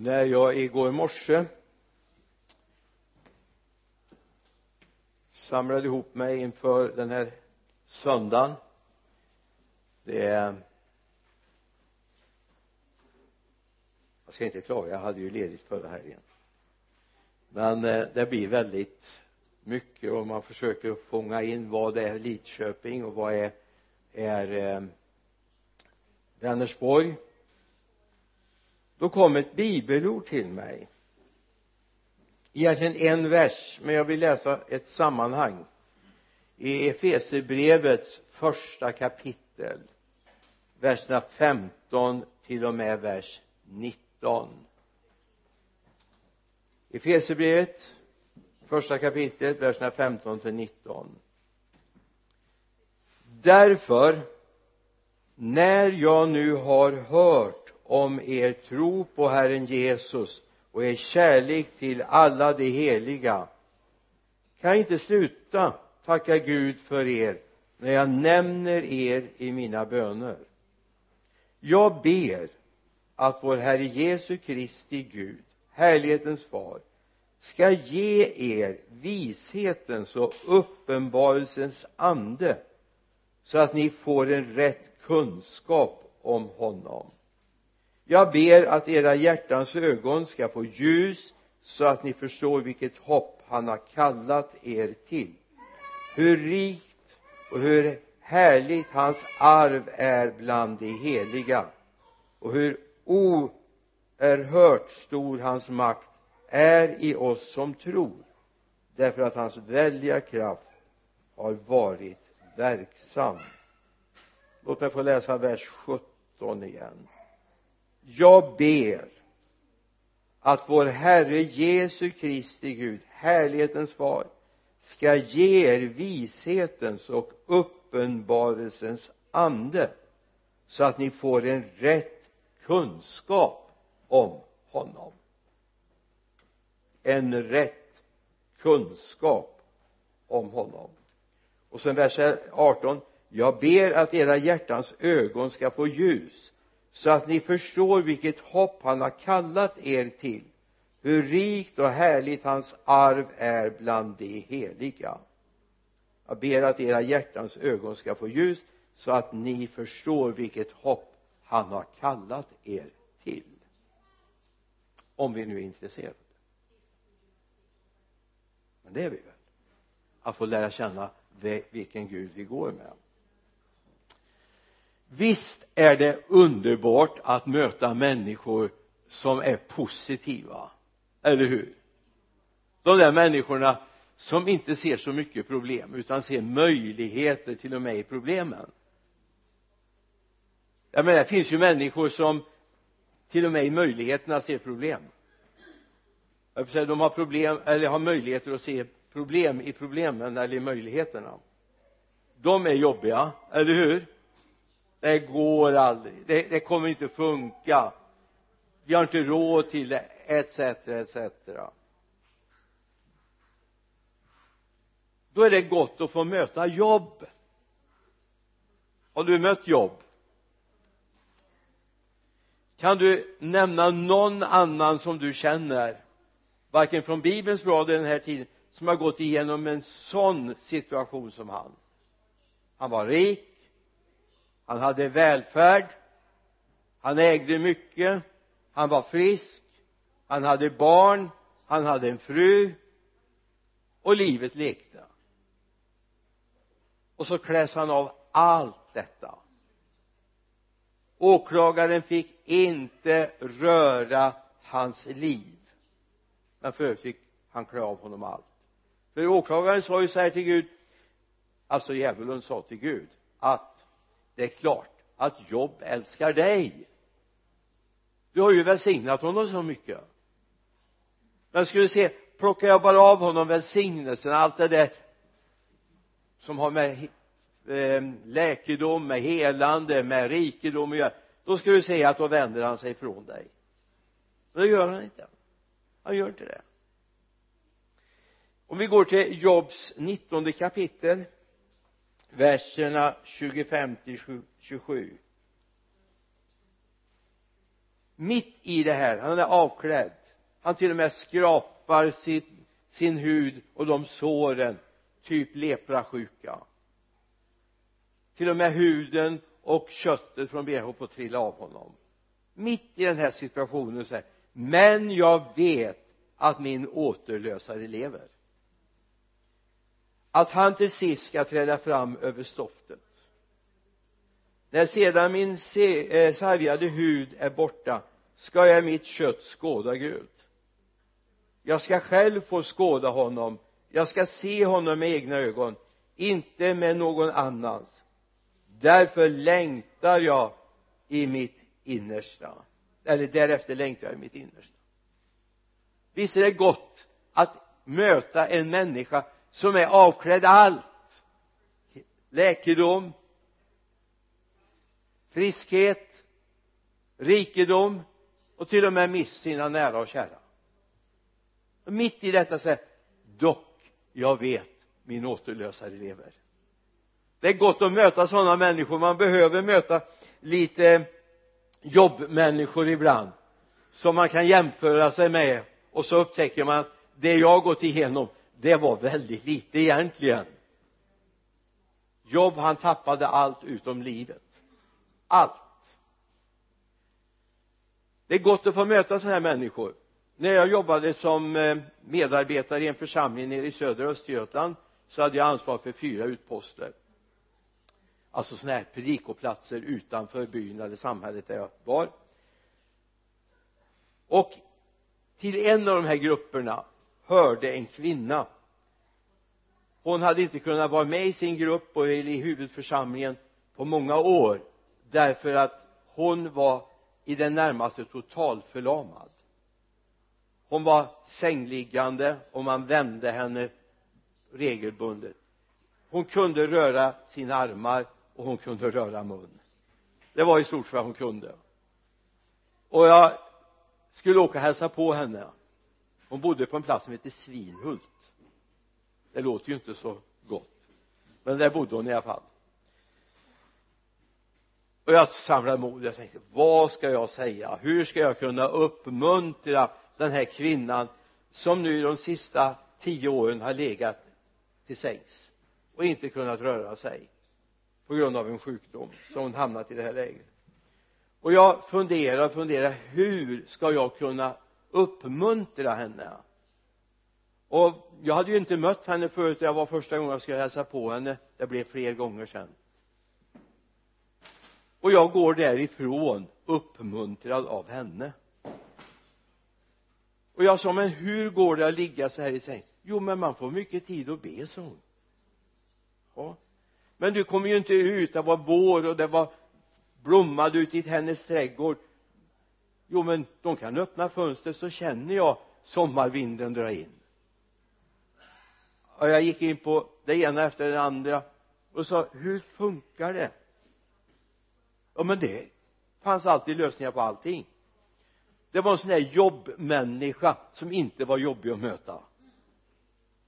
när jag igår morse samlade ihop mig inför den här söndagen det är jag ska inte klaga jag hade ju ledigt förra helgen. Men eh, det blir väldigt mycket och man försöker fånga in vad är Lidköping och vad är är eh, Vänersborg då kom ett bibelord till mig. Egentligen en vers men jag vill läsa ett sammanhang. I Efesierbrevets första kapitel verserna 15 till och med vers 19 Efesierbrevet första kapitlet verserna 15 till 19 därför när jag nu har hört om er tro på Herren Jesus och er kärlek till alla de heliga. Kan jag inte sluta tacka Gud för er när jag nämner er i mina böner? Jag ber att vår Herre Jesu Kristi Gud härlighetens far ska ge er vishetens och uppenbarelsens ande så att ni får en rätt kunskap om honom jag ber att era hjärtans ögon ska få ljus så att ni förstår vilket hopp han har kallat er till. Hur rikt och hur härligt hans arv är bland de heliga och hur oerhört stor hans makt är i oss som tror därför att hans väldiga kraft har varit verksam. Låt mig få läsa vers 17 igen jag ber att vår Herre Jesu Kristi Gud härlighetens far ska ge er vishetens och uppenbarelsens ande så att ni får en rätt kunskap om honom. En rätt kunskap om honom. Och sen vers 18 jag ber att era hjärtans ögon ska få ljus så att ni förstår vilket hopp han har kallat er till. Hur rikt och härligt hans arv är bland de heliga. Jag ber att era hjärtans ögon ska få ljus så att ni förstår vilket hopp han har kallat er till. Om vi nu är intresserade. Men det är vi väl. Att få lära känna vilken Gud vi går med visst är det underbart att möta människor som är positiva eller hur? De där människorna som inte ser så mycket problem utan ser möjligheter till och med i problemen. Jag menar det finns ju människor som till och med i möjligheterna ser problem. Jag vill säga de har problem eller har möjligheter att se problem i problemen eller i möjligheterna. De är jobbiga, eller hur? Det går aldrig. Det, det kommer inte funka. Vi har inte råd till det etc etc då är det gott att få möta jobb. Har du mött jobb? Kan du nämna någon annan som du känner varken från bibelns blad i den här tiden som har gått igenom en sån situation som han? Han var rik han hade välfärd. Han ägde mycket. Han var frisk. Han hade barn. Han hade en fru. Och livet lekte. Och så kläs han av allt detta. Åklagaren fick inte röra hans liv. Men för övrigt fick han klä av honom allt. För åklagaren sa ju så här till Gud alltså djävulen sa till Gud att det är klart att Jobb älskar dig. Du har ju välsignat honom så mycket. Men skulle se plockar jag bara av honom välsignelsen allt det där som har med eh, läkedom, med helande, med rikedom att göra då skulle du se att då vänder han sig ifrån dig. Men det gör han inte. Han gör inte det. Om vi går till Jobs nittonde kapitel verserna 25 till 27 mitt i det här han är avklädd. Han till och med skrapar sin, sin hud och de såren typ leprasjuka. Till och med huden och köttet från bh på att trilla av honom. Mitt i den här situationen säger men jag vet att min återlösare lever att han till sist ska träda fram över stoftet. När sedan min eh, sargade hud är borta ska jag i mitt kött skåda Gud. Jag ska själv få skåda honom. Jag ska se honom med egna ögon inte med någon annans. Därför längtar jag i mitt innersta. Eller därefter längtar jag i mitt innersta. Visst är det gott att möta en människa som är avklädd allt. Läkedom. Friskhet. Rikedom. Och till och med mist sina nära och kära. Och mitt i detta säger dock jag vet min återlösare lever. Det är gott att möta sådana människor. Man behöver möta lite jobbmänniskor ibland som man kan jämföra sig med. Och så upptäcker man att det jag gått igenom det var väldigt lite egentligen. Jobb han tappade allt utom livet. Allt. Det är gott att få möta sådana här människor. När jag jobbade som eh, medarbetare i en församling nere i södra Östergötland så hade jag ansvar för fyra utposter. Alltså sådana här predikoplatser utanför byn eller samhället där jag var. Och till en av de här grupperna hörde en kvinna. Hon hade inte kunnat vara med i sin grupp och i huvudförsamlingen på många år därför att hon var i det närmaste totalförlamad. Hon var sängliggande och man vände henne regelbundet. Hon kunde röra sina armar och hon kunde röra mun. Det var i stort sett vad hon kunde. Och jag skulle åka och hälsa på henne hon bodde på en plats som heter Svinhult. Det låter ju inte så gott men där bodde hon i alla fall. Och jag samlade mod. Jag tänkte vad ska jag säga? Hur ska jag kunna uppmuntra den här kvinnan som nu de sista tio åren har legat till sängs och inte kunnat röra sig på grund av en sjukdom så hon hamnat i det här läget? Och jag funderar och funderar hur ska jag kunna uppmuntra henne. Och jag hade ju inte mött henne förut jag var första gången jag skulle hälsa på henne. Det blev fler gånger sen. Och jag går därifrån uppmuntrad av henne. Och jag sa men hur går det att ligga så här i säng jo men man får mycket tid att be sa hon. Ja. Men du kommer ju inte ut det var vår och det var blommade ute i hennes trädgård jo men de kan öppna fönstret så känner jag sommarvinden dra in. Och jag gick in på det ena efter det andra och sa hur funkar det? Ja men det fanns alltid lösningar på allting. Det var en sån där jobbmänniska som inte var jobbig att möta.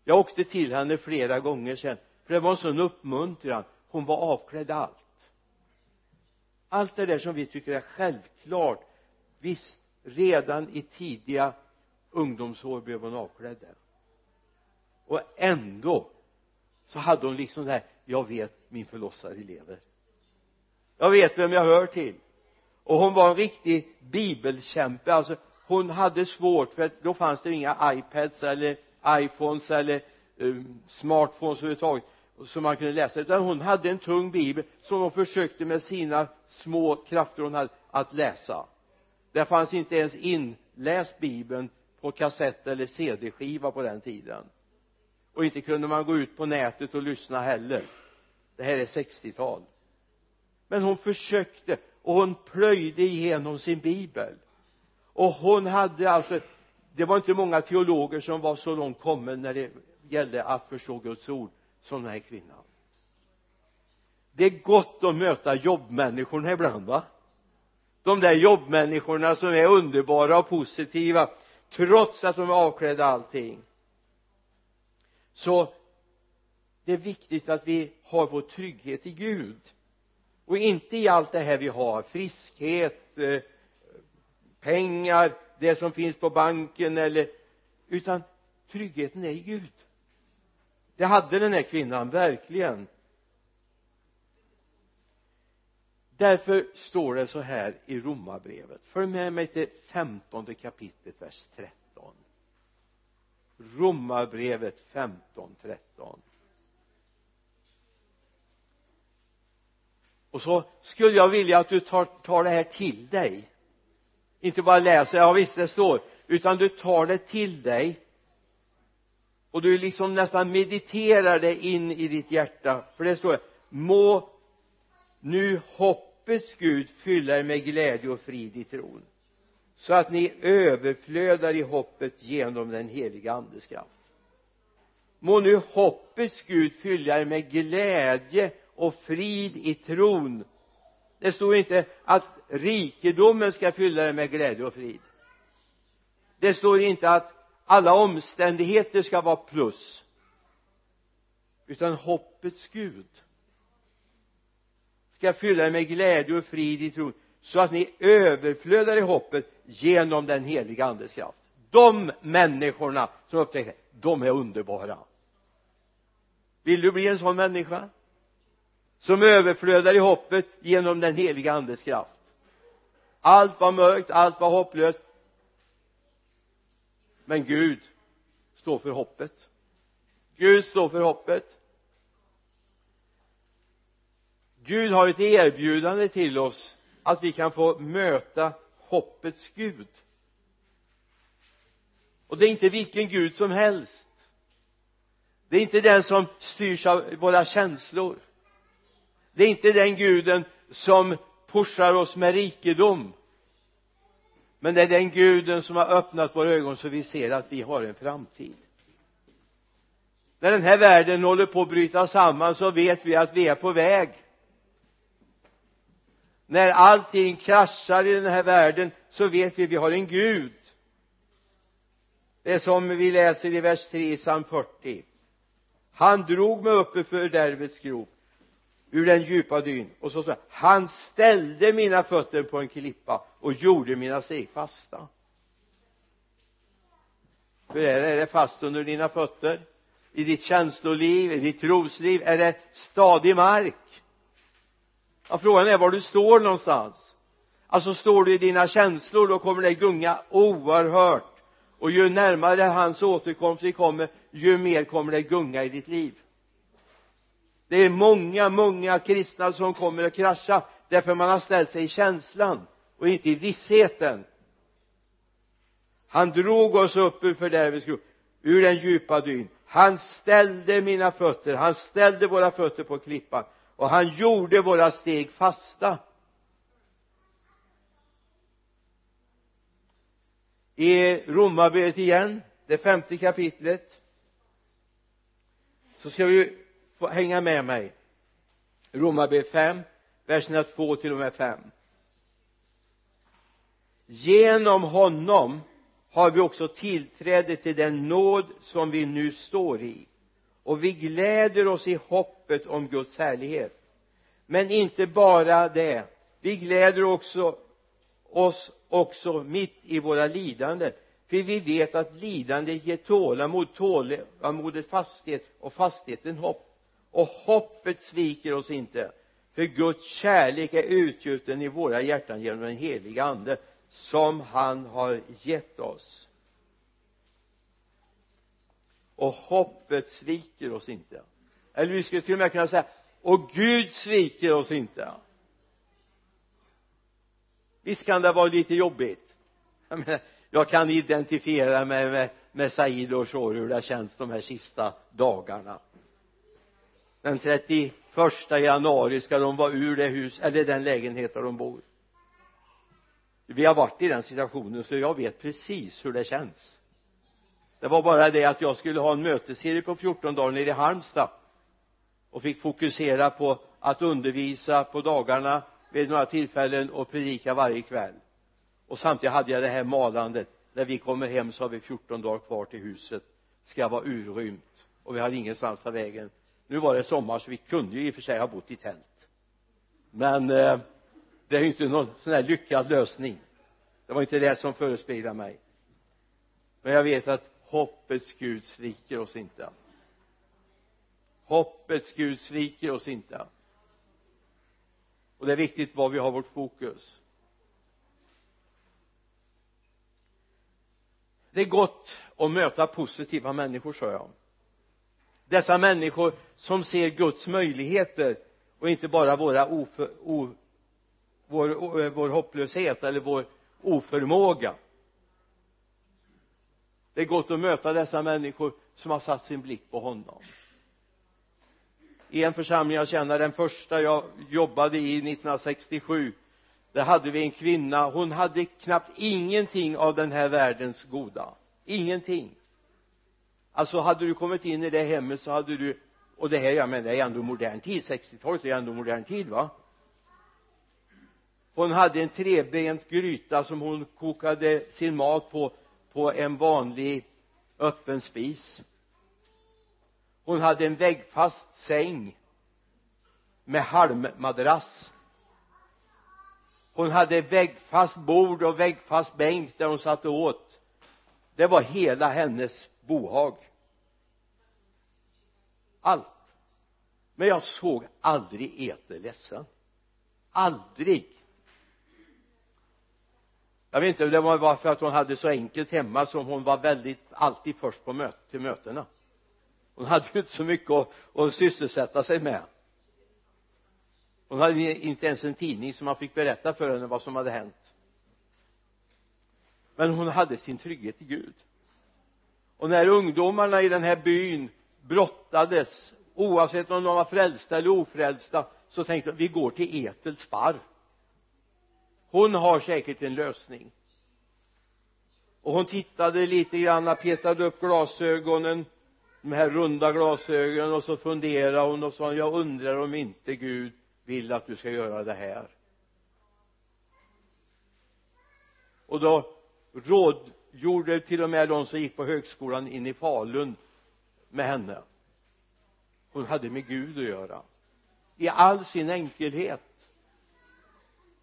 Jag åkte till henne flera gånger sen för det var en sån uppmuntran. Hon var avklädd allt. Allt det där som vi tycker är självklart visst redan i tidiga ungdomsår blev hon avklädd där. Och ändå så hade hon liksom det här jag vet min förlossare lever. Jag vet vem jag hör till. Och hon var en riktig bibelkämpe. Alltså hon hade svårt för då fanns det inga iPads eller iPhones eller um, smartphones överhuvudtaget som man kunde läsa. Utan hon hade en tung bibel som hon försökte med sina små krafter hon hade att läsa det fanns inte ens inläst bibeln på kassett eller cd-skiva på den tiden. Och inte kunde man gå ut på nätet och lyssna heller. Det här är 60-tal men hon försökte och hon plöjde igenom sin bibel. Och hon hade alltså det var inte många teologer som var så långt kommen när det gällde att förstå Guds ord som den här kvinnan. Det är gott att möta jobbmänniskorna ibland va? De där jobbmänniskorna som är underbara och positiva trots att de är avklädda allting. Så det är viktigt att vi har vår trygghet i Gud. Och inte i allt det här vi har. Friskhet eh, pengar det som finns på banken eller utan tryggheten är i Gud. Det hade den här kvinnan verkligen. Därför står det så här i romarbrevet. Följ med mig till femtonde kapitlet vers 13 romarbrevet 15 13 och så skulle jag vilja att du tar, tar det här till dig. Inte bara läser, ja visst det står utan du tar det till dig. Och du liksom nästan mediterar det in i ditt hjärta. För det står må nu hopp hoppets Gud fylla er med glädje och frid i tron så att ni överflödar i hoppet genom den heliga andes kraft. Må nu hoppets Gud fylla er med glädje och frid i tron. Det står inte att rikedomen ska fylla er med glädje och frid. Det står inte att alla omständigheter ska vara plus utan hoppets Gud ska fylla er med glädje och frid i tron så att ni överflödar i hoppet genom den heliga andes kraft. De människorna som upptäcker de är underbara. Vill du bli en sån människa? Som överflödar i hoppet genom den heliga andes kraft. Allt var mörkt, allt var hopplöst. Men Gud står för hoppet. Gud står för hoppet. Gud har ett erbjudande till oss att vi kan få möta hoppets Gud. Och det är inte vilken Gud som helst. Det är inte den som styrs av våra känslor. Det är inte den guden som pushar oss med rikedom. Men det är den guden som har öppnat våra ögon så vi ser att vi har en framtid. När den här världen håller på att bryta samman så vet vi att vi är på väg när allting kraschar i den här världen så vet vi att vi har en Gud. Det är som vi läser i vers 3 i psalm 40 han drog mig upp ur fördärvets grop ur den djupa dyn. Och så sa han ställde mina fötter på en klippa och gjorde mina steg fasta. Hur är det, är det fast under dina fötter. I ditt känsloliv, i ditt trosliv, är det stadig mark ja, frågan är var du står någonstans. Alltså står du i dina känslor då kommer det gunga oerhört. Och ju närmare hans återkomst vi kommer ju mer kommer det gunga i ditt liv. Det är många, många kristna som kommer att krascha därför man har ställt sig i känslan och inte i vissheten. Han drog oss upp ur fördärvets grop ur den djupa dyn. Han ställde mina fötter han ställde våra fötter på klippan och han gjorde våra steg fasta. I romarbrevet igen det femte kapitlet så ska vi få hänga med mig. Romarbrevet 5 verserna 2 till och med 5 genom honom har vi också tillträde till den nåd som vi nu står i. Och vi gläder oss i hopp hoppet om Guds härlighet. Men inte bara det vi gläder också oss också mitt i våra lidanden för vi vet att lidande ger tålamod tålamodet fasthet och fastheten hopp. Och hoppet sviker oss inte för Guds kärlek är utgjuten i våra hjärtan genom den heliga ande som han har gett oss. Och hoppet sviker oss inte eller vi skulle till och med kunna säga och Gud sviker oss inte. Visst kan det vara lite jobbigt? Jag, menar, jag kan identifiera mig med, med Said och så hur det känns de här sista dagarna. Den 31 januari ska de vara ur det hus eller den lägenhet där de bor. Vi har varit i den situationen så jag vet precis hur det känns. Det var bara det att jag skulle ha en mötesserie på 14 dagar nere i Halmstad och fick fokusera på att undervisa på dagarna vid några tillfällen och predika varje kväll. Och samtidigt hade jag det här malandet när vi kommer hem så har vi 14 dagar kvar till huset ska vara urrymt och vi har ingenstans att ta vägen. Nu var det sommar så vi kunde ju i och för sig ha bott i tält. Men eh, det är ju inte någon sån här lyckad lösning. Det var inte det som förespeglade mig. Men jag vet att hoppets Gud sviker oss inte hoppets Gud sviker oss inte. Och det är viktigt var vi har vårt fokus. Det är gott att möta positiva människor sa jag. Dessa människor som ser Guds möjligheter och inte bara våra oför, o, vår, eh, vår hopplöshet eller vår oförmåga. Det är gott att möta dessa människor som har satt sin blick på honom i en församling jag känner den första jag jobbade i 1967 där hade vi en kvinna. Hon hade knappt ingenting av den här världens goda. Ingenting. Alltså hade du kommit in i det hemmet så hade du och det här jag menar det är ändå modern tid. 60-talet är ändå modern tid va? Hon hade en trebent gryta som hon kokade sin mat på på en vanlig öppen spis hon hade en väggfast säng med halmmadrass. Hon hade väggfast bord och väggfast bänk där hon satt och åt. Det var hela hennes bohag. Allt. Men jag såg aldrig Eter ledsen. Aldrig. Jag vet inte om det var för att hon hade så enkelt hemma som hon var väldigt alltid först på möt till mötena hon hade ju inte så mycket att, att sysselsätta sig med. Hon hade inte ens en tidning som man fick berätta för henne vad som hade hänt. Men hon hade sin trygghet i Gud. Och när ungdomarna i den här byn brottades oavsett om de var frälsta eller ofrälsta så tänkte de vi går till Etels barr. Hon har säkert en lösning. Och hon tittade lite grann petade upp glasögonen de här runda glasögonen och så funderade hon och sa jag undrar om inte Gud vill att du ska göra det här. Och då rådgjorde till och med de som gick på högskolan in i Falun med henne. Hon hade med Gud att göra. I all sin enkelhet.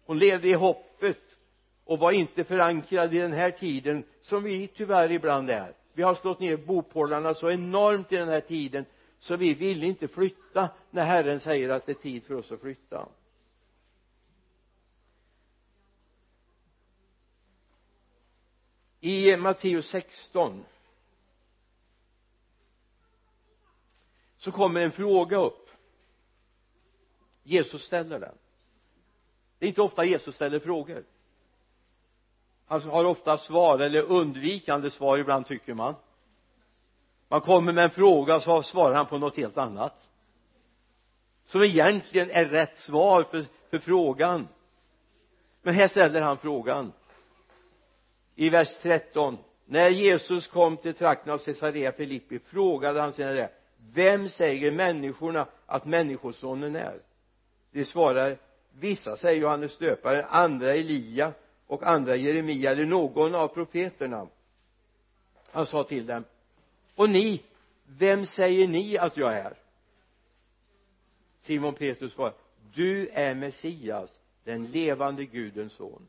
Hon levde i hoppet och var inte förankrad i den här tiden som vi tyvärr ibland är vi har slått ner bopålarna så enormt i den här tiden så vi vill inte flytta när Herren säger att det är tid för oss att flytta. I Matteus 16 så kommer en fråga upp. Jesus ställer den. Det är inte ofta Jesus ställer frågor han har ofta svar eller undvikande svar ibland tycker man. Man kommer med en fråga så svarar han på något helt annat. Som egentligen är rätt svar för, för frågan. Men här ställer han frågan. I vers 13 när Jesus kom till trakten av Caesarea Filippi frågade han sina lärare vem säger människorna att människosonen är? De svarar vissa säger Johannes döparen andra Elia och andra Jeremia eller någon av profeterna. Han sa till dem och ni vem säger ni att jag är? Simon Petrus svarade du är Messias den levande Gudens son.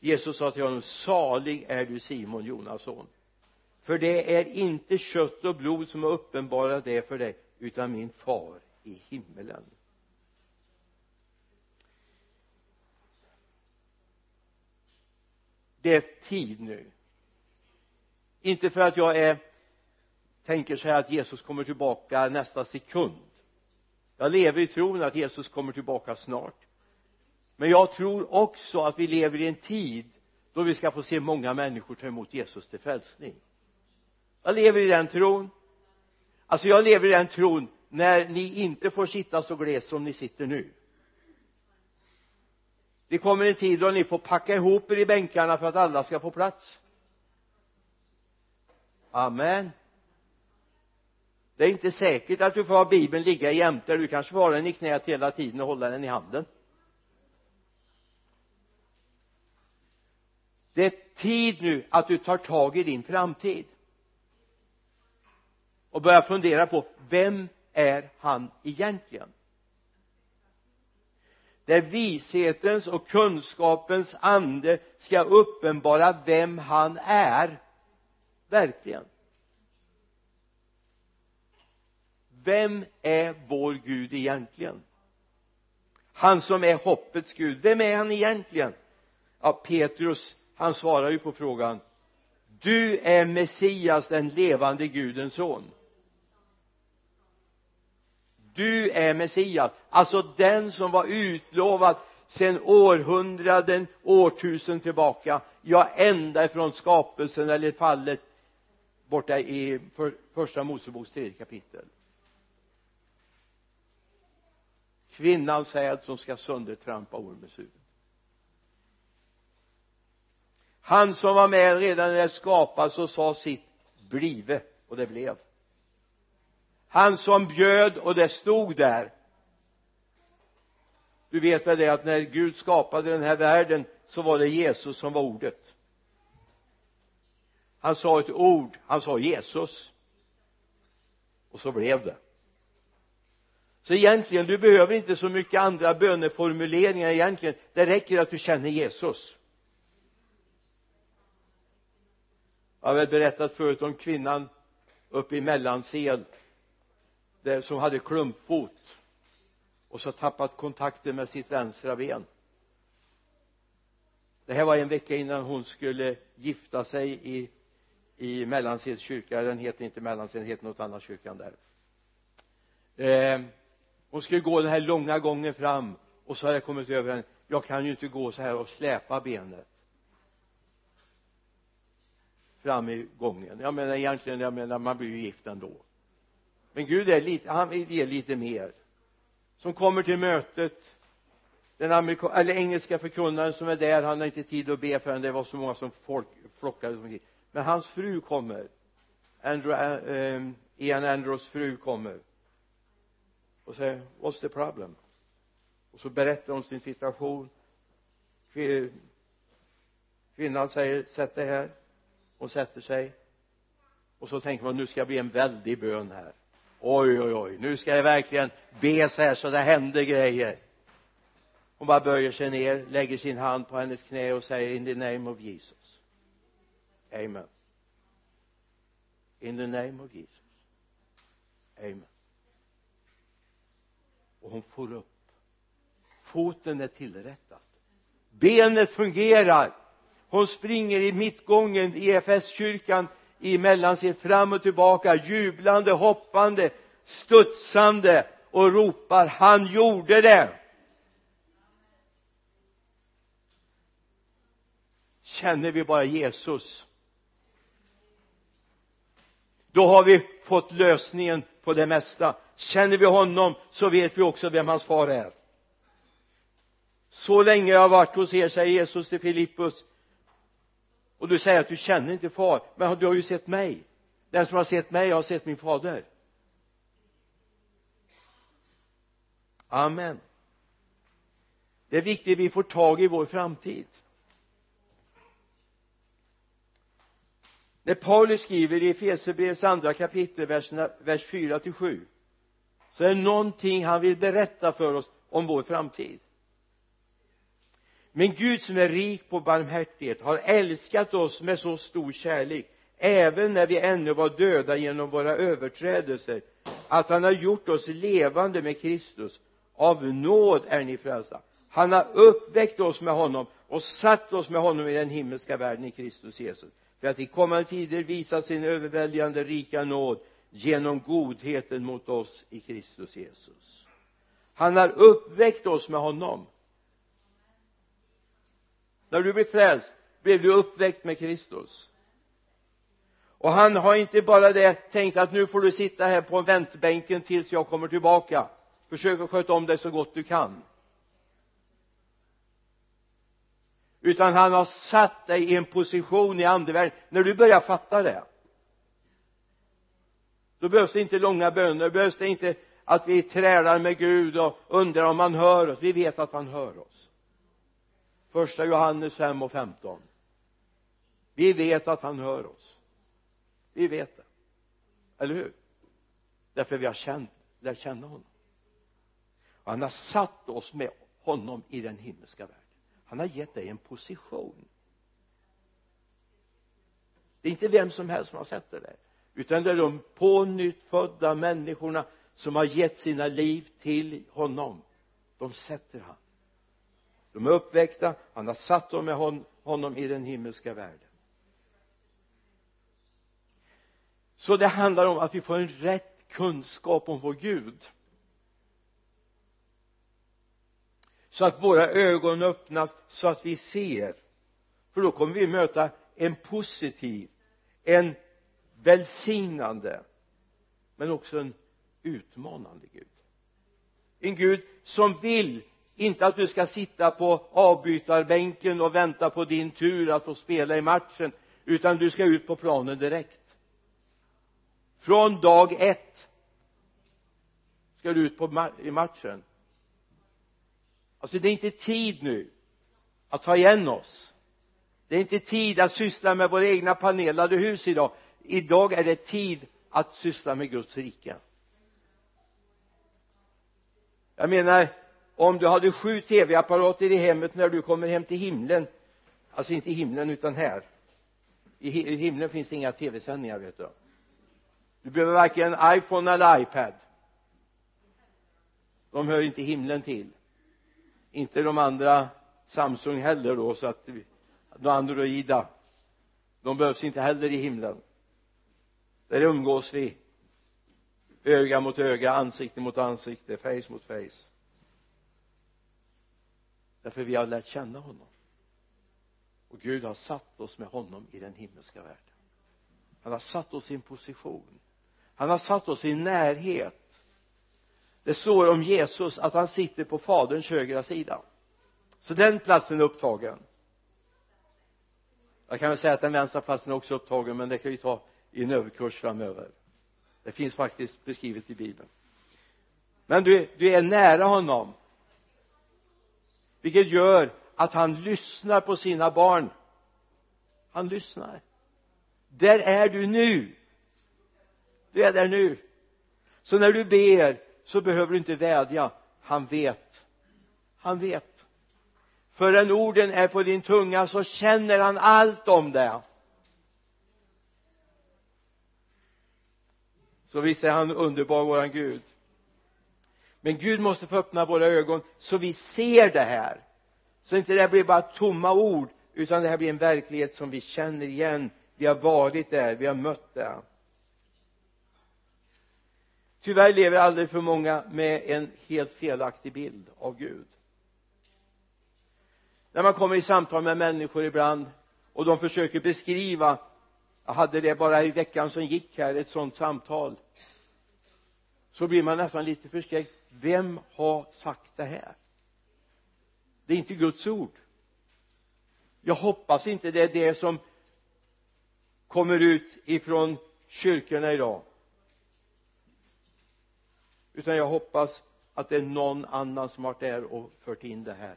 Jesus sa till honom salig är du Simon Jonas son för det är inte kött och blod som har uppenbarat det för dig utan min far i himmelen. Det är tid nu. Inte för att jag är tänker så här att Jesus kommer tillbaka nästa sekund. Jag lever i tron att Jesus kommer tillbaka snart. Men jag tror också att vi lever i en tid då vi ska få se många människor ta emot Jesus till frälsning. Jag lever i den tron. Alltså jag lever i den tron när ni inte får sitta så glest som ni sitter nu det kommer en tid då ni får packa ihop er i bänkarna för att alla ska få plats. Amen. Det är inte säkert att du får ha bibeln ligga jämte du kanske får ha den i knät hela tiden och hålla den i handen. Det är tid nu att du tar tag i din framtid. Och börjar fundera på vem är han egentligen? Där vishetens och kunskapens ande ska uppenbara vem han är. Verkligen. Vem är vår Gud egentligen? Han som är hoppets Gud. Vem är han egentligen? Ja Petrus han svarar ju på frågan. Du är Messias den levande Gudens son du är Messias. Alltså den som var utlovad sedan århundraden, årtusen tillbaka. Ja ända ifrån skapelsen eller fallet borta i för, första Moseboks tredje kapitel. Kvinnans säd som ska söndertrampa ormens huvud han som var med redan när det skapades och sa sitt blive. Och det blev han som bjöd och det stod där. Du vet väl det att när Gud skapade den här världen så var det Jesus som var ordet. Han sa ett ord, han sa Jesus. Och så blev det. Så egentligen du behöver inte så mycket andra böneformuleringar egentligen. Det räcker att du känner Jesus. Jag har väl berättat förut om kvinnan uppe i Mellansel där som hade klumpfot och så tappat kontakten med sitt vänstra ben. Det här var en vecka innan hon skulle gifta sig i i Mellansels kyrka. Den heter inte Mellansel den heter något annat kyrkan där. Eh, hon skulle gå den här långa gången fram och så hade det kommit över henne. Jag kan ju inte gå så här och släpa benet fram i gången. Jag menar egentligen jag menar man blir ju gift ändå men Gud är lite han vill ge lite mer. Som kommer till mötet den amerika, eller engelska förkunnaren som är där han har inte tid att be förrän det var så många som folk flockades omkring men hans fru kommer. Andrew, eh, eh Ian Andrews fru kommer. Och säger what's the problem? Och så berättar hon sin situation. Kvinnan säger sätt dig här. Hon sätter sig. Och så tänker man nu ska det bli en väldig bön här oj oj oj nu ska jag verkligen be så här så det händer grejer. Hon bara böjer sig ner lägger sin hand på hennes knä och säger in the name of Jesus. Amen. In the name of Jesus. Amen. Och hon får upp. Foten är tillrättad. Benet fungerar. Hon springer i mittgången i EFS-kyrkan emellan sig fram och tillbaka jublande, hoppande, studsande och ropar han gjorde det! Känner vi bara Jesus då har vi fått lösningen på det mesta. Känner vi honom så vet vi också vem hans far är. Så länge jag har varit hos er säger Jesus till Filippus och du säger att du känner inte far men du har ju sett mig. Den som har sett mig har sett min fader. Amen. Det är viktigt att vi får tag i vår framtid. När Paulus skriver i Efesierbrevets andra kapitel verserna, vers 4 till 7 så är det någonting han vill berätta för oss om vår framtid men Gud som är rik på barmhärtighet har älskat oss med så stor kärlek även när vi ännu var döda genom våra överträdelser att han har gjort oss levande med Kristus. Av nåd är ni frälsta. Han har uppväckt oss med honom och satt oss med honom i den himmelska världen i Kristus Jesus. För att i kommande tider visa sin överväldigande rika nåd genom godheten mot oss i Kristus Jesus. Han har uppväckt oss med honom när du blev frälst blev du uppväckt med Kristus. Och han har inte bara det tänkt att nu får du sitta här på väntbänken tills jag kommer tillbaka. Försök att sköta om dig så gott du kan. Utan han har satt dig i en position i andevärlden. När du börjar fatta det då behövs det inte långa böner. Då behövs det inte att vi trälar med Gud och undrar om han hör oss. Vi vet att han hör oss första Johannes 5 och 15 vi vet att han hör oss. Vi vet det. Eller hur? Därför vi har känt lärt känna honom. Och han har satt oss med honom i den himmelska världen. Han har gett dig en position. Det är inte vem som helst som har sett det där. Utan det är de pånyttfödda människorna som har gett sina liv till honom. De sätter han de är uppväckta. Han har satt dem med hon, honom i den himmelska världen. Så det handlar om att vi får en rätt kunskap om vår Gud. Så att våra ögon öppnas så att vi ser. För då kommer vi möta en positiv en välsignande men också en utmanande Gud. En Gud som vill inte att du ska sitta på avbytarbänken och vänta på din tur att få spela i matchen utan du ska ut på planen direkt. Från dag ett ska du ut på i matchen. Alltså det är inte tid nu att ta igen oss. Det är inte tid att syssla med våra egna panelade hus idag. Idag är det tid att syssla med Guds rike. Jag menar om du hade sju tv-apparater i hemmet när du kommer hem till himlen alltså inte himlen utan här. I himlen finns det inga tv-sändningar vet du. Du behöver varken iPhone eller iPad. De hör inte himlen till. Inte de andra Samsung heller då så att de androida. De behövs inte heller i himlen. Där umgås vi. Öga mot öga, ansikte mot ansikte, face mot face därför vi har lärt känna honom. Och Gud har satt oss med honom i den himmelska världen. Han har satt oss i en position. Han har satt oss i närhet. Det står om Jesus att han sitter på faderns högra sida. Så den platsen är upptagen. Jag kan väl säga att den vänstra platsen är också upptagen men det kan vi ta i en överkurs framöver. Det finns faktiskt beskrivet i bibeln. Men du, du är nära honom vilket gör att han lyssnar på sina barn. Han lyssnar. Där är du nu. Du är där nu. Så när du ber så behöver du inte vädja. Han vet. Han vet. Förrän orden är på din tunga så känner han allt om det. Så visst är han underbar våran Gud men Gud måste få öppna våra ögon så vi ser det här. Så inte det här blir bara tomma ord utan det här blir en verklighet som vi känner igen. Vi har varit där, vi har mött det. Tyvärr lever alldeles för många med en helt felaktig bild av Gud. När man kommer i samtal med människor ibland och de försöker beskriva jag hade det bara i veckan som gick här ett sådant samtal? Så blir man nästan lite förskräckt. Vem har sagt det här? Det är inte Guds ord. Jag hoppas inte det är det som kommer ut ifrån kyrkorna idag. Utan jag hoppas att det är någon annan som har varit där och fört in det här.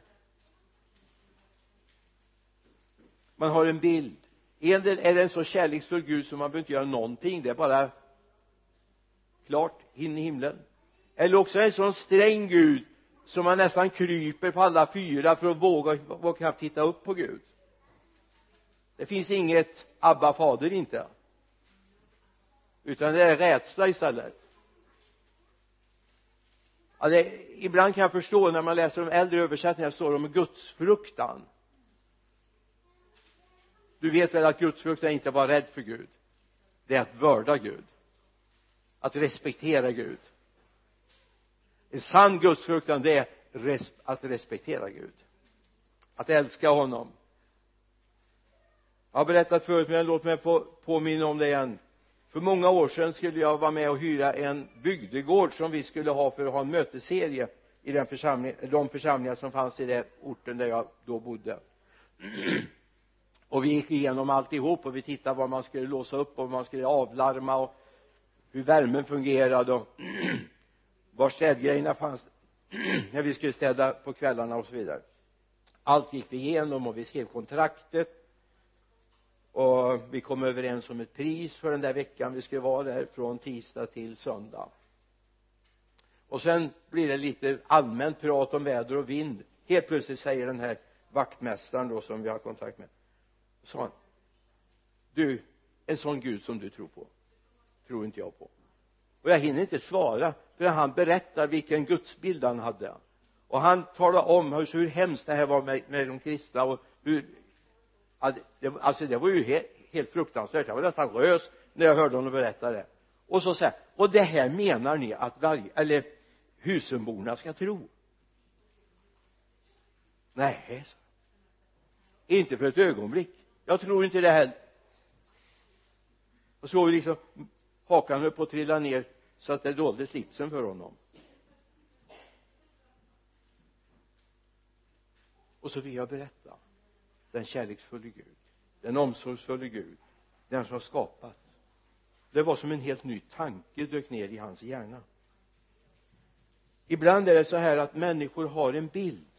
Man har en bild. En del är det en så kärleksfull Gud som man behöver inte göra någonting. Det är bara klart in i himlen. Eller också är det en sån sträng Gud som man nästan kryper på alla fyra för att våga, våga knappt titta upp på Gud. Det finns inget Abba fader inte. Utan det är rädsla istället. Ja, det, ibland kan jag förstå när man läser de äldre översättningarna står det om gudsfruktan. Du vet väl att gudsfruktan inte att vara rädd för Gud. Det är att vörda Gud att respektera Gud. En sann gudsfruktan det är att respektera Gud. Att älska honom. Jag har berättat förut men låt mig få påminna om det igen. För många år sedan skulle jag vara med och hyra en bygdegård som vi skulle ha för att ha en mötesserie i den församling, de församlingar som fanns i den orten där jag då bodde. Och vi gick igenom alltihop och vi tittade vad man skulle låsa upp och vad man skulle avlarma och hur värmen fungerade och var städgrejerna fanns när vi skulle städa på kvällarna och så vidare. Allt gick vi igenom och vi skrev kontraktet. Och vi kom överens om ett pris för den där veckan vi skulle vara där från tisdag till söndag. Och sen blir det lite allmänt prat om väder och vind. Helt plötsligt säger den här vaktmästaren då som vi har kontakt med sa han du en sån gud som du tror på tror inte jag på. Och jag hinner inte svara för han berättar vilken gudsbild han hade. Och han talade om hur, hur hemskt det här var med, med de kristna och hur alltså det var ju helt, helt fruktansvärt. Jag var nästan rös när jag hörde honom berätta det. Och så säger och det här menar ni att varje eller husenborna ska tro? Nej inte för ett ögonblick. Jag tror inte det heller och så liksom hakan höll på att trilla ner så att det dolde slipsen för honom. Och så vill jag berätta den kärleksfulle Gud den omsorgsfulle Gud den som har skapat. Det var som en helt ny tanke dök ner i hans hjärna. Ibland är det så här att människor har en bild.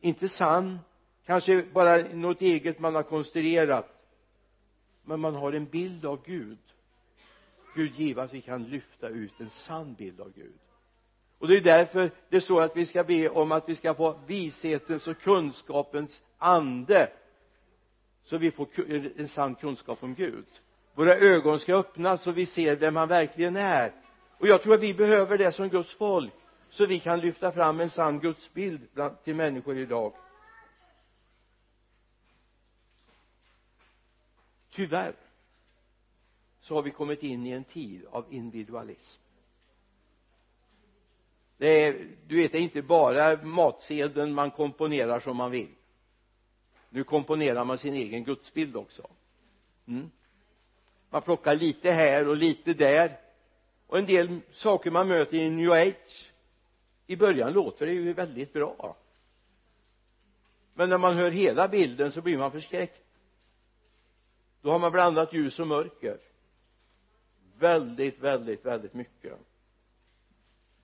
Inte sann kanske bara något eget man har konstruerat men man har en bild av Gud. Gud give att vi kan lyfta ut en sann bild av Gud. Och det är därför det står att vi ska be om att vi ska få vishetens och kunskapens ande så vi får en sann kunskap om Gud. Våra ögon ska öppnas så vi ser vem han verkligen är. Och jag tror att vi behöver det som Guds folk så vi kan lyfta fram en sann gudsbild till människor idag. Tyvärr så har vi kommit in i en tid av individualism. Det är, du vet det är inte bara matsedeln man komponerar som man vill. Nu komponerar man sin egen gudsbild också. Mm. man plockar lite här och lite där. Och en del saker man möter i new age i början låter det ju väldigt bra. Men när man hör hela bilden så blir man förskräckt då har man blandat ljus och mörker. Väldigt, väldigt, väldigt mycket.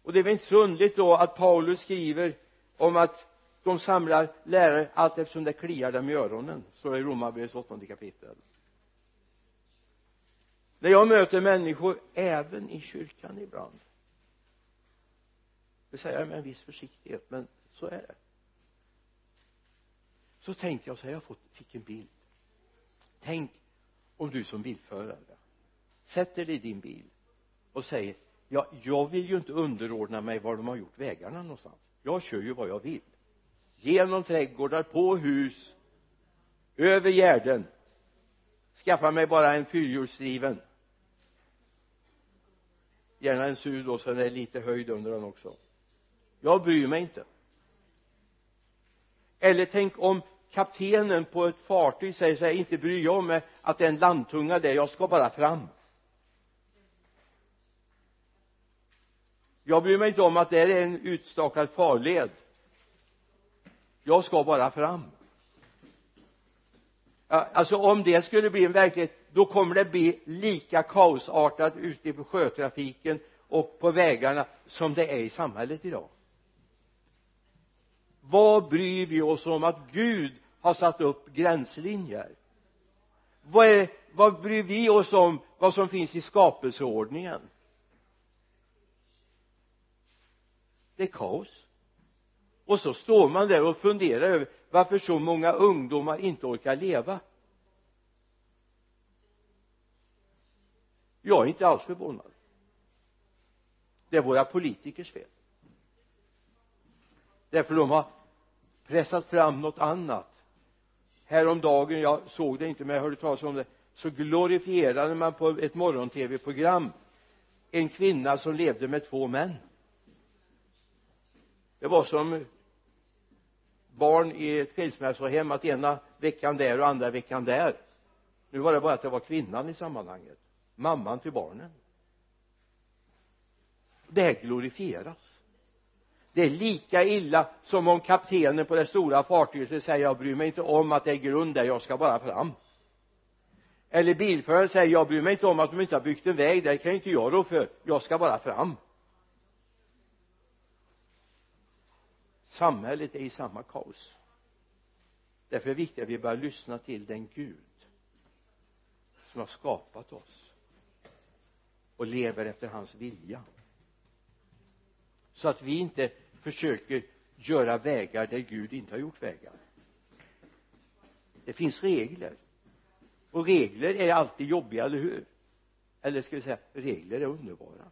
Och det är väl inte så underligt då att Paulus skriver om att de samlar lärare allt eftersom det kliar dem i öronen. Står det i Romarbrevets åttonde kapitel. När jag möter människor även i kyrkan ibland. Det säger jag med en viss försiktighet men så är det. Så tänkte jag så här jag fick en bild. Tänk om du som bilförare sätter dig i din bil och säger ja, jag vill ju inte underordna mig var de har gjort vägarna någonstans. Jag kör ju vad jag vill. Genom trädgårdar, på hus över gärden. Skaffa mig bara en fyrhjulsdriven. Gärna en SUV då så det är lite höjd under den också. Jag bryr mig inte. Eller tänk om kaptenen på ett fartyg säger så här inte bryr jag mig att det är en landtunga där jag ska bara fram. Jag bryr mig inte om att det är en utstakad farled. Jag ska bara fram. Alltså om det skulle bli en verklighet då kommer det bli lika kaosartat ute på sjötrafiken och på vägarna som det är i samhället idag vad bryr vi oss om att Gud har satt upp gränslinjer? Vad, är, vad bryr vi oss om vad som finns i skapelseordningen? Det är kaos. Och så står man där och funderar över varför så många ungdomar inte orkar leva. Jag är inte alls förvånad. Det är våra politikers fel. Därför de har pressat fram något annat. Häromdagen jag såg det inte men jag hörde talas om det så glorifierade man på ett morgon-tv-program en kvinna som levde med två män. Det var som barn i ett skilsmässohem att ena veckan där och andra veckan där. Nu var det bara att det var kvinnan i sammanhanget mamman till barnen. Det här glorifieras det är lika illa som om kaptenen på det stora fartyget säger jag bryr mig inte om att det är grund där jag ska bara fram. Eller bilföraren säger jag bryr mig inte om att de inte har byggt en väg där kan inte jag rå för. Jag ska bara fram. Samhället är i samma kaos. Därför är det viktigt att vi börjar lyssna till den Gud som har skapat oss och lever efter hans vilja. Så att vi inte försöker göra vägar där Gud inte har gjort vägar. Det finns regler. Och regler är alltid jobbiga, eller hur? Eller ska vi säga regler är underbara.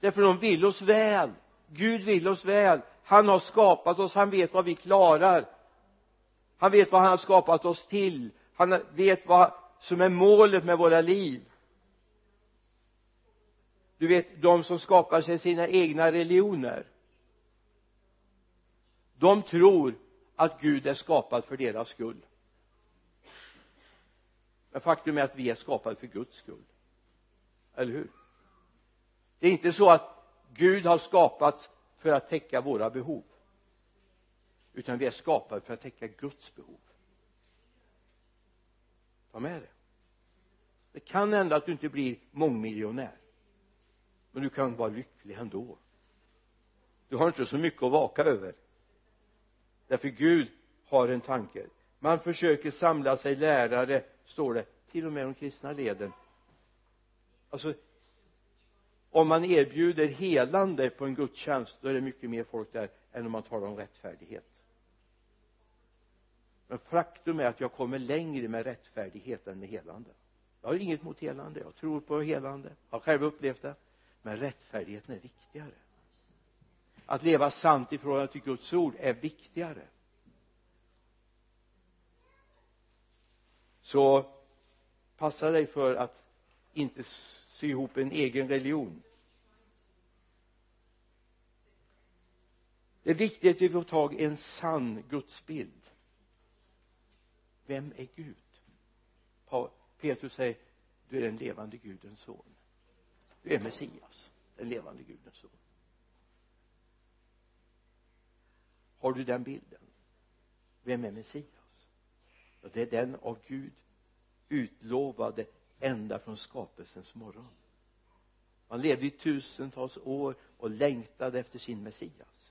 Därför de vill oss väl. Gud vill oss väl. Han har skapat oss, han vet vad vi klarar. Han vet vad han har skapat oss till. Han vet vad som är målet med våra liv du vet de som skapar sig sina egna religioner. De tror att Gud är skapad för deras skull. Men faktum är att vi är skapade för Guds skull. Eller hur? Det är inte så att Gud har skapats för att täcka våra behov. Utan vi är skapade för att täcka Guds behov. Ta med det. Det kan hända att du inte blir mångmiljonär men du kan vara lycklig ändå. Du har inte så mycket att vaka över. Därför Gud har en tanke. Man försöker samla sig lärare står det till och med de kristna leden. Alltså om man erbjuder helande på en gudstjänst då är det mycket mer folk där än om man talar om rättfärdighet. Men faktum är att jag kommer längre med rättfärdighet än med helande. Jag har inget mot helande. Jag tror på helande. Jag har själv upplevt det men rättfärdigheten är viktigare. Att leva sant i förhållande till Guds ord är viktigare. Så passa dig för att inte sy ihop en egen religion. Det är viktigt att vi får tag i en sann gudsbild. Vem är Gud? Petrus säger du är den levande gudens son du är Messias den levande gudens son. Har du den bilden? Vem är Messias? Ja, det är den av Gud utlovade ända från skapelsens morgon. Han levde i tusentals år och längtade efter sin Messias.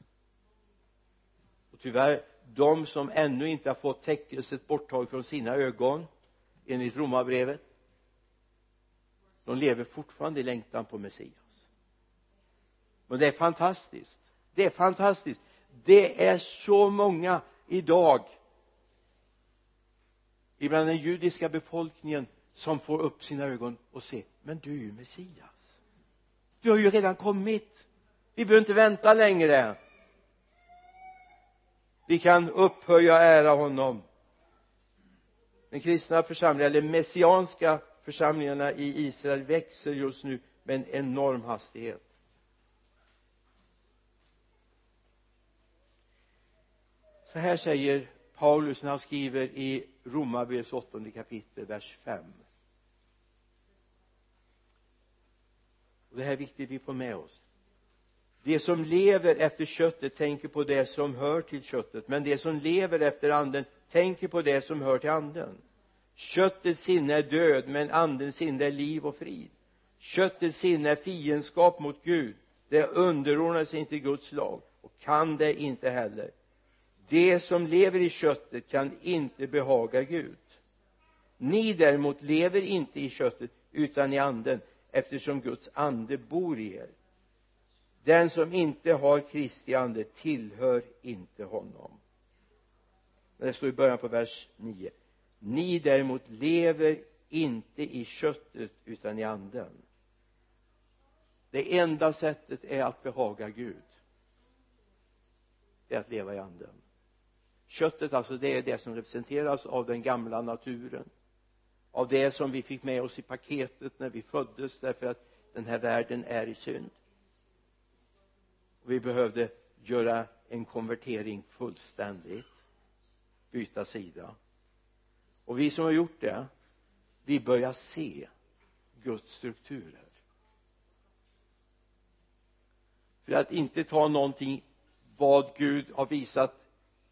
Och tyvärr de som ännu inte har fått täckelset borttaget från sina ögon enligt romarbrevet de lever fortfarande i längtan på Messias. Och det är fantastiskt. Det är fantastiskt. Det är så många idag ibland den judiska befolkningen som får upp sina ögon och ser men du är ju Messias. Du har ju redan kommit. Vi behöver inte vänta längre. Vi kan upphöja och ära honom. Den kristna församlingen eller messianska församlingarna i Israel växer just nu med en enorm hastighet. Så här säger Paulus när han skriver i Romarbrevets åttonde kapitel vers 5 och det här är viktigt vi får med oss. De som lever efter köttet tänker på det som hör till köttet men de som lever efter anden tänker på det som hör till anden köttets sinne är död men andens sinne är liv och frid. Köttets sinne är fiendskap mot Gud. Det underordnar sig inte Guds lag och kan det inte heller. De som lever i köttet kan inte behaga Gud. Ni däremot lever inte i köttet utan i anden eftersom Guds ande bor i er. Den som inte har Kristi ande tillhör inte honom. Det står i början på vers 9 ni däremot lever inte i köttet utan i anden. Det enda sättet är att behaga Gud. Det är att leva i anden. Köttet alltså det är det som representeras av den gamla naturen. Av det som vi fick med oss i paketet när vi föddes därför att den här världen är i synd. Och vi behövde göra en konvertering fullständigt byta sida och vi som har gjort det vi börjar se Guds strukturer för att inte ta någonting vad Gud har visat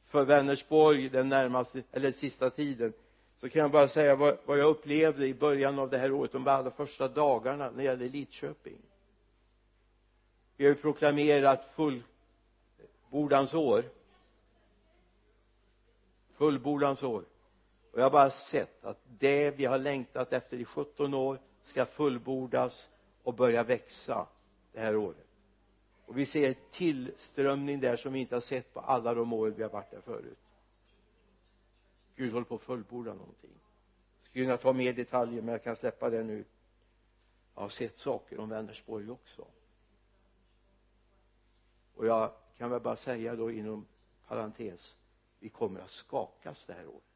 för Vänersborg den närmaste eller sista tiden så kan jag bara säga vad, vad jag upplevde i början av det här året de allra första dagarna när det gäller Lidköping. Vi har ju proklamerat fullbordans år. Fullbordans år och jag har bara sett att det vi har längtat efter i 17 år ska fullbordas och börja växa det här året. Och vi ser tillströmning där som vi inte har sett på alla de år vi har varit där förut. Gud håller på att fullborda någonting. Jag skulle kunna ta mer detaljer men jag kan släppa det nu. Jag har sett saker om Vänersborg också. Och jag kan väl bara säga då inom parentes vi kommer att skakas det här året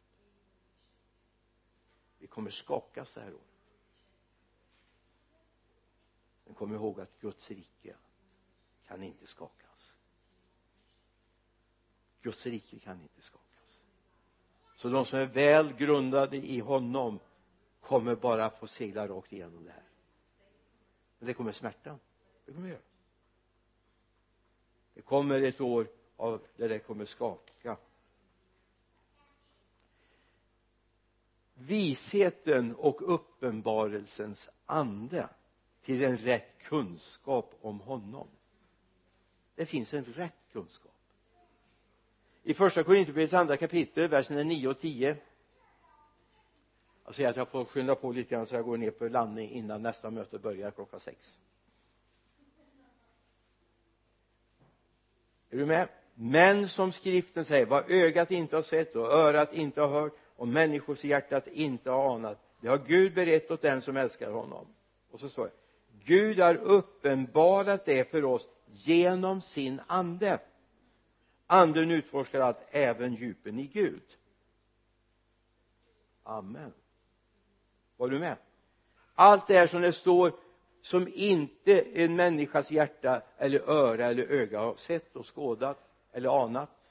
vi kommer skakas det här året. Men kom ihåg att Guds rike kan inte skakas. Guds rike kan inte skakas. Så de som är väl grundade i honom kommer bara få segla rakt igenom det här. Men det kommer smärta. Det kommer göra. Det kommer ett år av där det kommer skaka. Visheten och uppenbarelsens ande till en rätt kunskap om honom. Det finns en rätt kunskap. I första Korinthierbrevets andra kapitel verserna 9 och 10 jag säger att jag får skynda på lite grann så jag går ner på landning innan nästa möte börjar klockan sex. Är du med? Men som skriften säger vad ögat inte har sett och örat inte har hört och människors hjärtat inte har anat. Det har Gud berett åt den som älskar honom. Och så står det Gud har uppenbarat det för oss genom sin ande. Anden utforskar allt även djupen i Gud. Amen. Var du med? Allt det här som det står som inte en människas hjärta eller öra eller öga har sett och skådat eller anat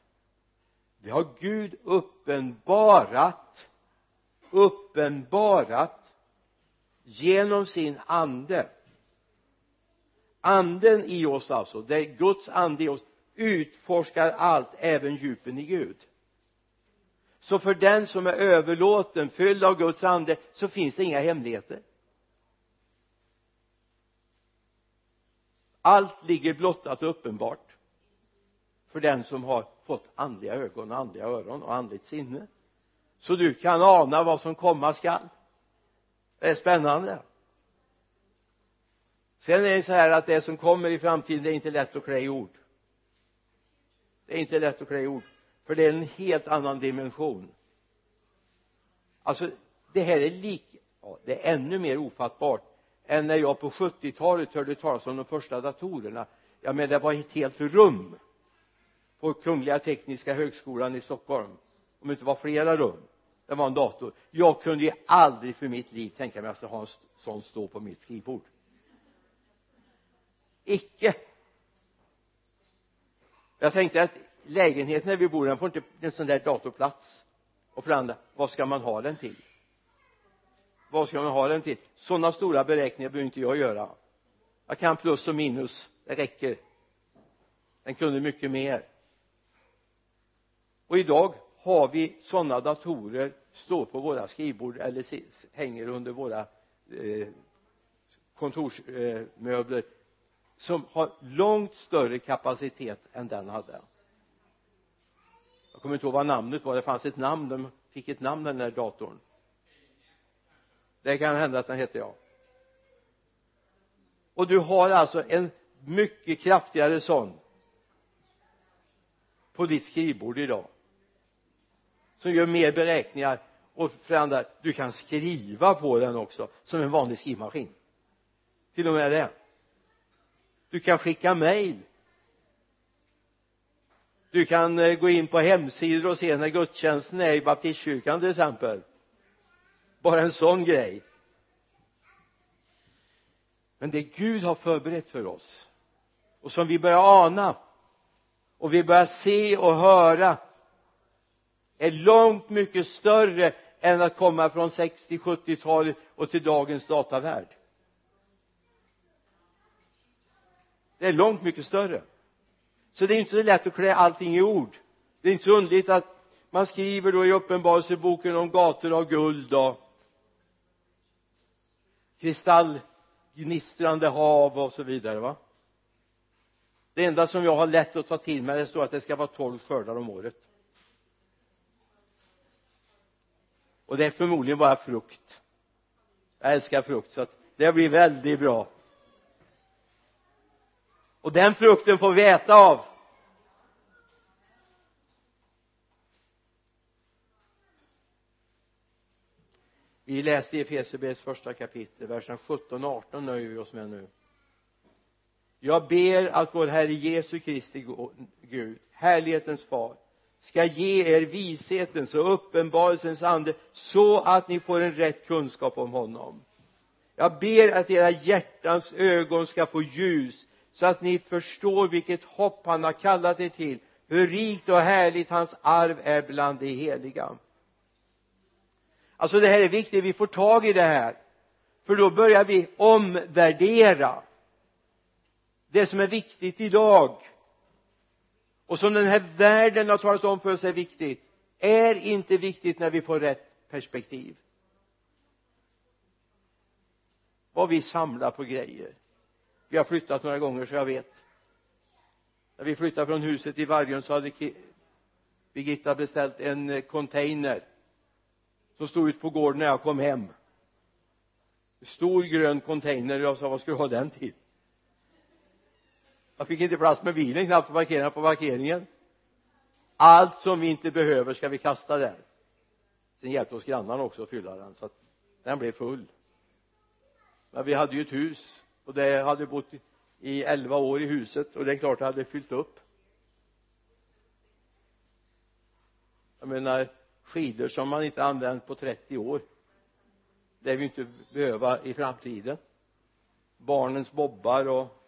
det har Gud uppenbarat uppenbarat genom sin ande. Anden i oss alltså det är Guds ande i oss utforskar allt även djupen i Gud. Så för den som är överlåten fylld av Guds ande så finns det inga hemligheter. Allt ligger blottat och uppenbart för den som har fått andliga ögon och andliga öron och andligt sinne. Så du kan ana vad som komma skall. Det är spännande. Sen är det så här att det som kommer i framtiden det är inte lätt att klä i ord. Det är inte lätt att klä i ord för det är en helt annan dimension. Alltså det här är lik ja, det är ännu mer ofattbart än när jag på 70-talet hörde talas om de första datorerna. Ja men det var ett helt rum på Kungliga Tekniska Högskolan i Stockholm om det inte var flera rum det var en dator. Jag kunde ju aldrig för mitt liv tänka mig att jag skulle ha en sån stå på mitt skrivbord. Icke. Jag tänkte att lägenheten där vi bor den får inte en sån där dator plats och för det andra vad ska man ha den till? Vad ska man ha den till? Sådana stora beräkningar behöver inte jag göra. Jag kan plus och minus. Det räcker. Den kunde mycket mer och idag har vi sådana datorer står på våra skrivbord eller hänger under våra eh, kontorsmöbler eh, som har långt större kapacitet än den hade. Jag kommer inte ihåg vad namnet var. Det fanns ett namn de fick ett namn den där datorn. Det kan hända att den hette ja och du har alltså en mycket kraftigare sån på ditt skrivbord idag som gör mer beräkningar och för andra du kan skriva på den också som en vanlig skrivmaskin. Till och med det. Du kan skicka mail du kan eh, gå in på hemsidor och se när gudstjänsten är i baptistkyrkan till exempel. Bara en sån grej. Men det Gud har förberett för oss och som vi börjar ana och vi börjar se och höra är långt mycket större än att komma från 60-70-talet och till dagens datavärld. Det är långt mycket större. Så det är inte så lätt att klä allting i ord. Det är inte så underligt att man skriver då i uppenbarelseboken om gator av guld och kristallgnistrande hav och så vidare va? Det enda som jag har lätt att ta till mig det står att det ska vara tolv skördar om året. Och det är förmodligen bara frukt. Jag älskar frukt så att det blir väldigt bra. Och den frukten får vi äta av. Vi läste i Efesierbrevets första kapitel verserna 17 och 18 nöjer vi oss med nu. Jag ber att vår Herre Jesu Kristi Gud härlighetens far ska ge er vishetens och uppenbarelsens ande så att ni får en rätt kunskap om honom. Jag ber att era hjärtans ögon ska få ljus så att ni förstår vilket hopp han har kallat er till hur rikt och härligt hans arv är bland de heliga. Alltså det här är viktigt vi får tag i det här för då börjar vi omvärdera det som är viktigt idag och som den här världen har talat om för oss är viktigt är inte viktigt när vi får rätt perspektiv. Vad vi samlar på grejer. Vi har flyttat några gånger så jag vet. När vi flyttade från huset i Vargön så hade Birgitta beställt en eh, container som stod ute på gården när jag kom hem. Stor grön container. Jag sa vad ska du ha den till? Jag fick inte plats med bilen knappt att parkera på parkeringen. Allt som vi inte behöver ska vi kasta där. Sen hjälpte oss grannarna också att fylla den så att den blev full. Men vi hade ju ett hus och det hade bott i elva år i huset och det är klart det hade fyllt upp. Jag menar skidor som man inte använt på 30 år det vi inte behöva i framtiden. Barnens bobbar och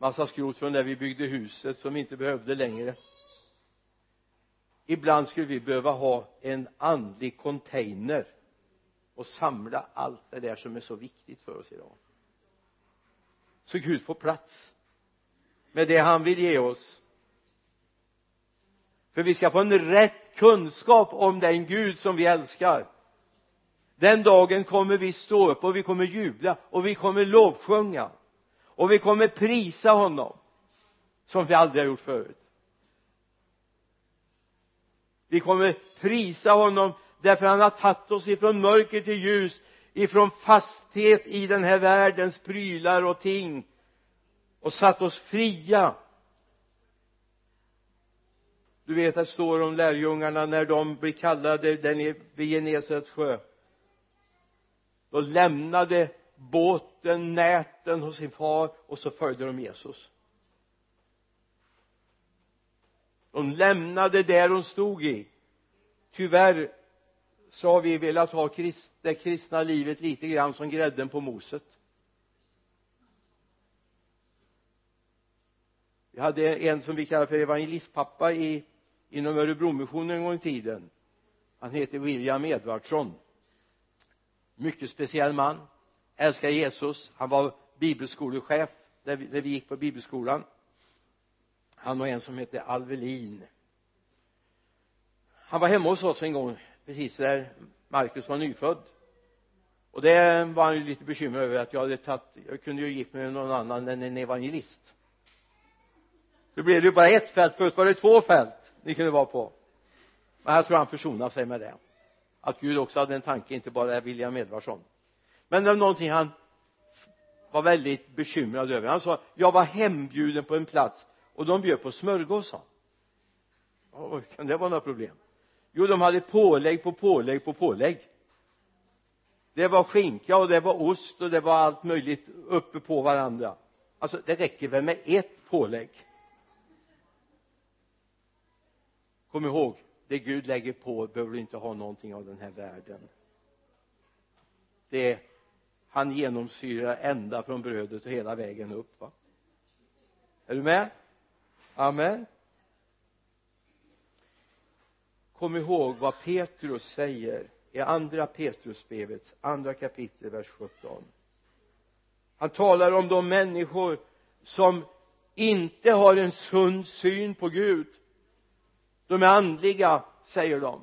massa skrot från där vi byggde huset som vi inte behövde längre. Ibland skulle vi behöva ha en andlig container och samla allt det där som är så viktigt för oss idag. Så Gud får plats med det han vill ge oss. För vi ska få en rätt kunskap om den Gud som vi älskar. Den dagen kommer vi stå upp och vi kommer jubla och vi kommer lovsjunga och vi kommer prisa honom som vi aldrig har gjort förut. Vi kommer prisa honom därför han har tagit oss ifrån mörker till ljus ifrån fasthet i den här världens prylar och ting och satt oss fria. Du vet att det står om lärjungarna när de blir kallade där nere vid Genesarets sjö. Då lämnade båten, näten hos sin far och så följde de Jesus. De lämnade där de stod i. Tyvärr så har vi velat ha det kristna livet lite grann som grädden på moset. Vi hade en som vi kallar för evangelistpappa i inom Örebromissionen en gång i tiden. Han heter William Edvardsson. Mycket speciell man älskar Jesus. Han var bibelskolechef där vi, där vi gick på bibelskolan. Han och en som hette Alvelin. Han var hemma hos oss en gång precis där Markus var nyfödd. Och det var han ju lite bekymrad över att jag hade tagit jag kunde ju gift mig med någon annan än en evangelist. Då blev det ju bara ett fält. Förut var det två fält ni kunde vara på. Men jag tror han försonade sig med det. Att Gud också hade en tanke inte bara William Edvardsson men det var någonting han var väldigt bekymrad över. Han sa jag var hembjuden på en plats och de bjöd på smörgås sa han. Kan det vara några problem? Jo de hade pålägg på pålägg på pålägg. Det var skinka och det var ost och det var allt möjligt uppe på varandra. Alltså det räcker väl med ett pålägg? Kom ihåg det Gud lägger på behöver du inte ha någonting av den här världen. Det han genomsyrar ända från brödet och hela vägen upp va? Är du med? Amen. Kom ihåg vad Petrus säger i andra Petrusbrevets andra kapitel vers 17 han talar om de människor som inte har en sund syn på Gud. De är andliga säger de.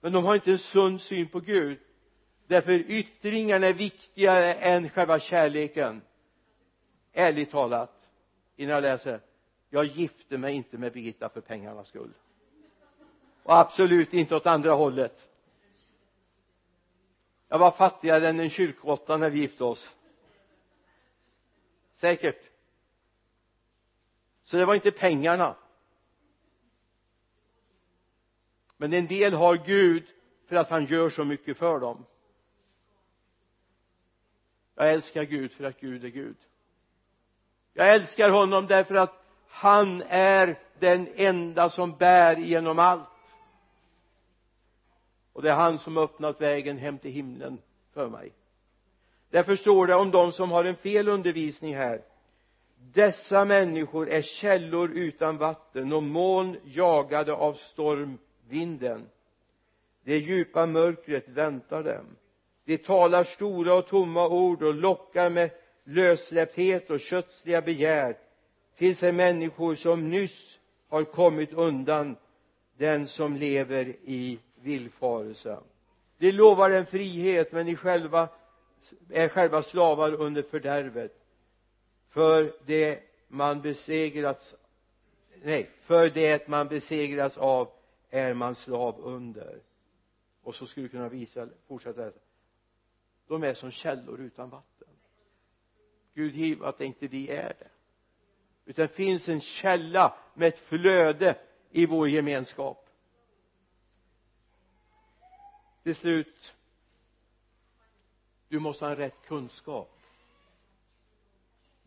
Men de har inte en sund syn på Gud därför yttringarna är viktigare än själva kärleken. Ärligt talat innan jag läser jag gifte mig inte med Birgitta för pengarnas skull. Och absolut inte åt andra hållet. Jag var fattigare än en kyrkråtta när vi gifte oss. Säkert. Så det var inte pengarna. Men en del har Gud för att han gör så mycket för dem jag älskar Gud för att Gud är Gud. Jag älskar honom därför att han är den enda som bär genom allt. Och det är han som öppnat vägen hem till himlen för mig. Därför står det om de som har en fel undervisning här. Dessa människor är källor utan vatten och moln jagade av stormvinden. Det djupa mörkret väntar dem de talar stora och tomma ord och lockar med lössläppthet och kötsliga begär till sig människor som nyss har kommit undan den som lever i villfarelse. De lovar en frihet men i själva är själva slavar under fördärvet. För det man besegrats nej för det man besegras av är man slav under. Och så skulle du kunna visa fortsätta läsa de är som källor utan vatten. Gud giv att inte vi är det. Utan det finns en källa med ett flöde i vår gemenskap. Till slut du måste ha en rätt kunskap.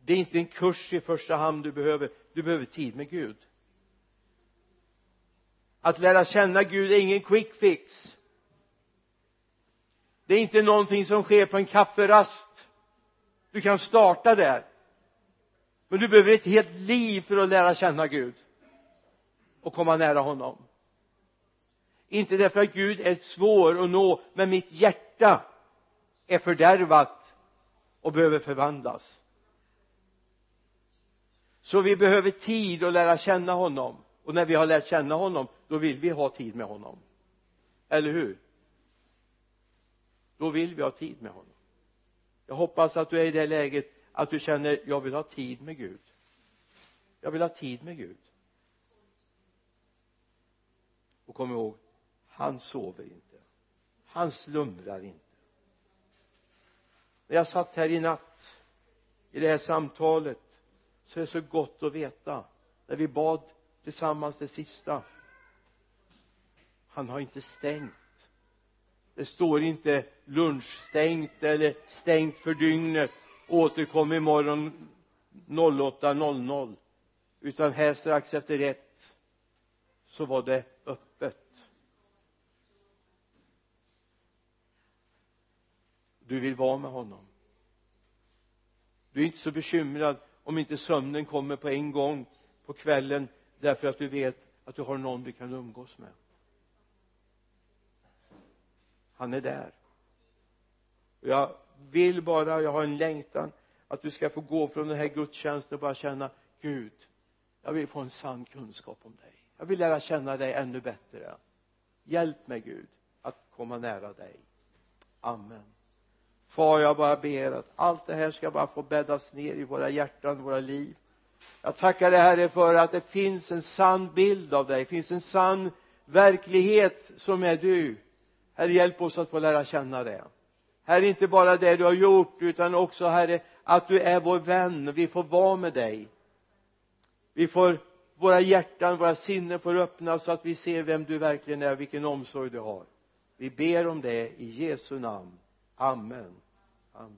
Det är inte en kurs i första hand du behöver. Du behöver tid med Gud. Att lära känna Gud är ingen quick fix det är inte någonting som sker på en kafferast. Du kan starta där. Men du behöver ett helt liv för att lära känna Gud och komma nära honom. Inte därför att Gud är svår att nå men mitt hjärta är fördärvat och behöver förvandlas. Så vi behöver tid att lära känna honom. Och när vi har lärt känna honom då vill vi ha tid med honom. Eller hur? Då vill vi ha tid med honom. Jag hoppas att du är i det läget att du känner jag vill ha tid med Gud. Jag vill ha tid med Gud. Och kom ihåg han sover inte. Han slumrar inte. När jag satt här i natt i det här samtalet så är det så gott att veta när vi bad tillsammans det sista han har inte stängt det står inte lunchstängt eller stängt för dygnet. Återkom imorgon 08.00 utan här strax efter ett så var det öppet. Du vill vara med honom. Du är inte så bekymrad om inte sömnen kommer på en gång på kvällen därför att du vet att du har någon du kan umgås med han är där. Och jag vill bara, jag har en längtan att du ska få gå från den här gudstjänsten och bara känna Gud jag vill få en sann kunskap om dig. Jag vill lära känna dig ännu bättre. Hjälp mig Gud att komma nära dig. Amen. Far jag bara ber att allt det här ska bara få bäddas ner i våra hjärtan, våra liv. Jag tackar dig herre för att det finns en sann bild av dig. Det finns en sann verklighet som är du herre hjälp oss att få lära känna det herre inte bara det du har gjort utan också herre att du är vår vän. Vi får vara med dig. Vi får våra hjärtan, våra sinnen får öppnas så att vi ser vem du verkligen är vilken omsorg du har. Vi ber om det i Jesu namn. Amen. Amen.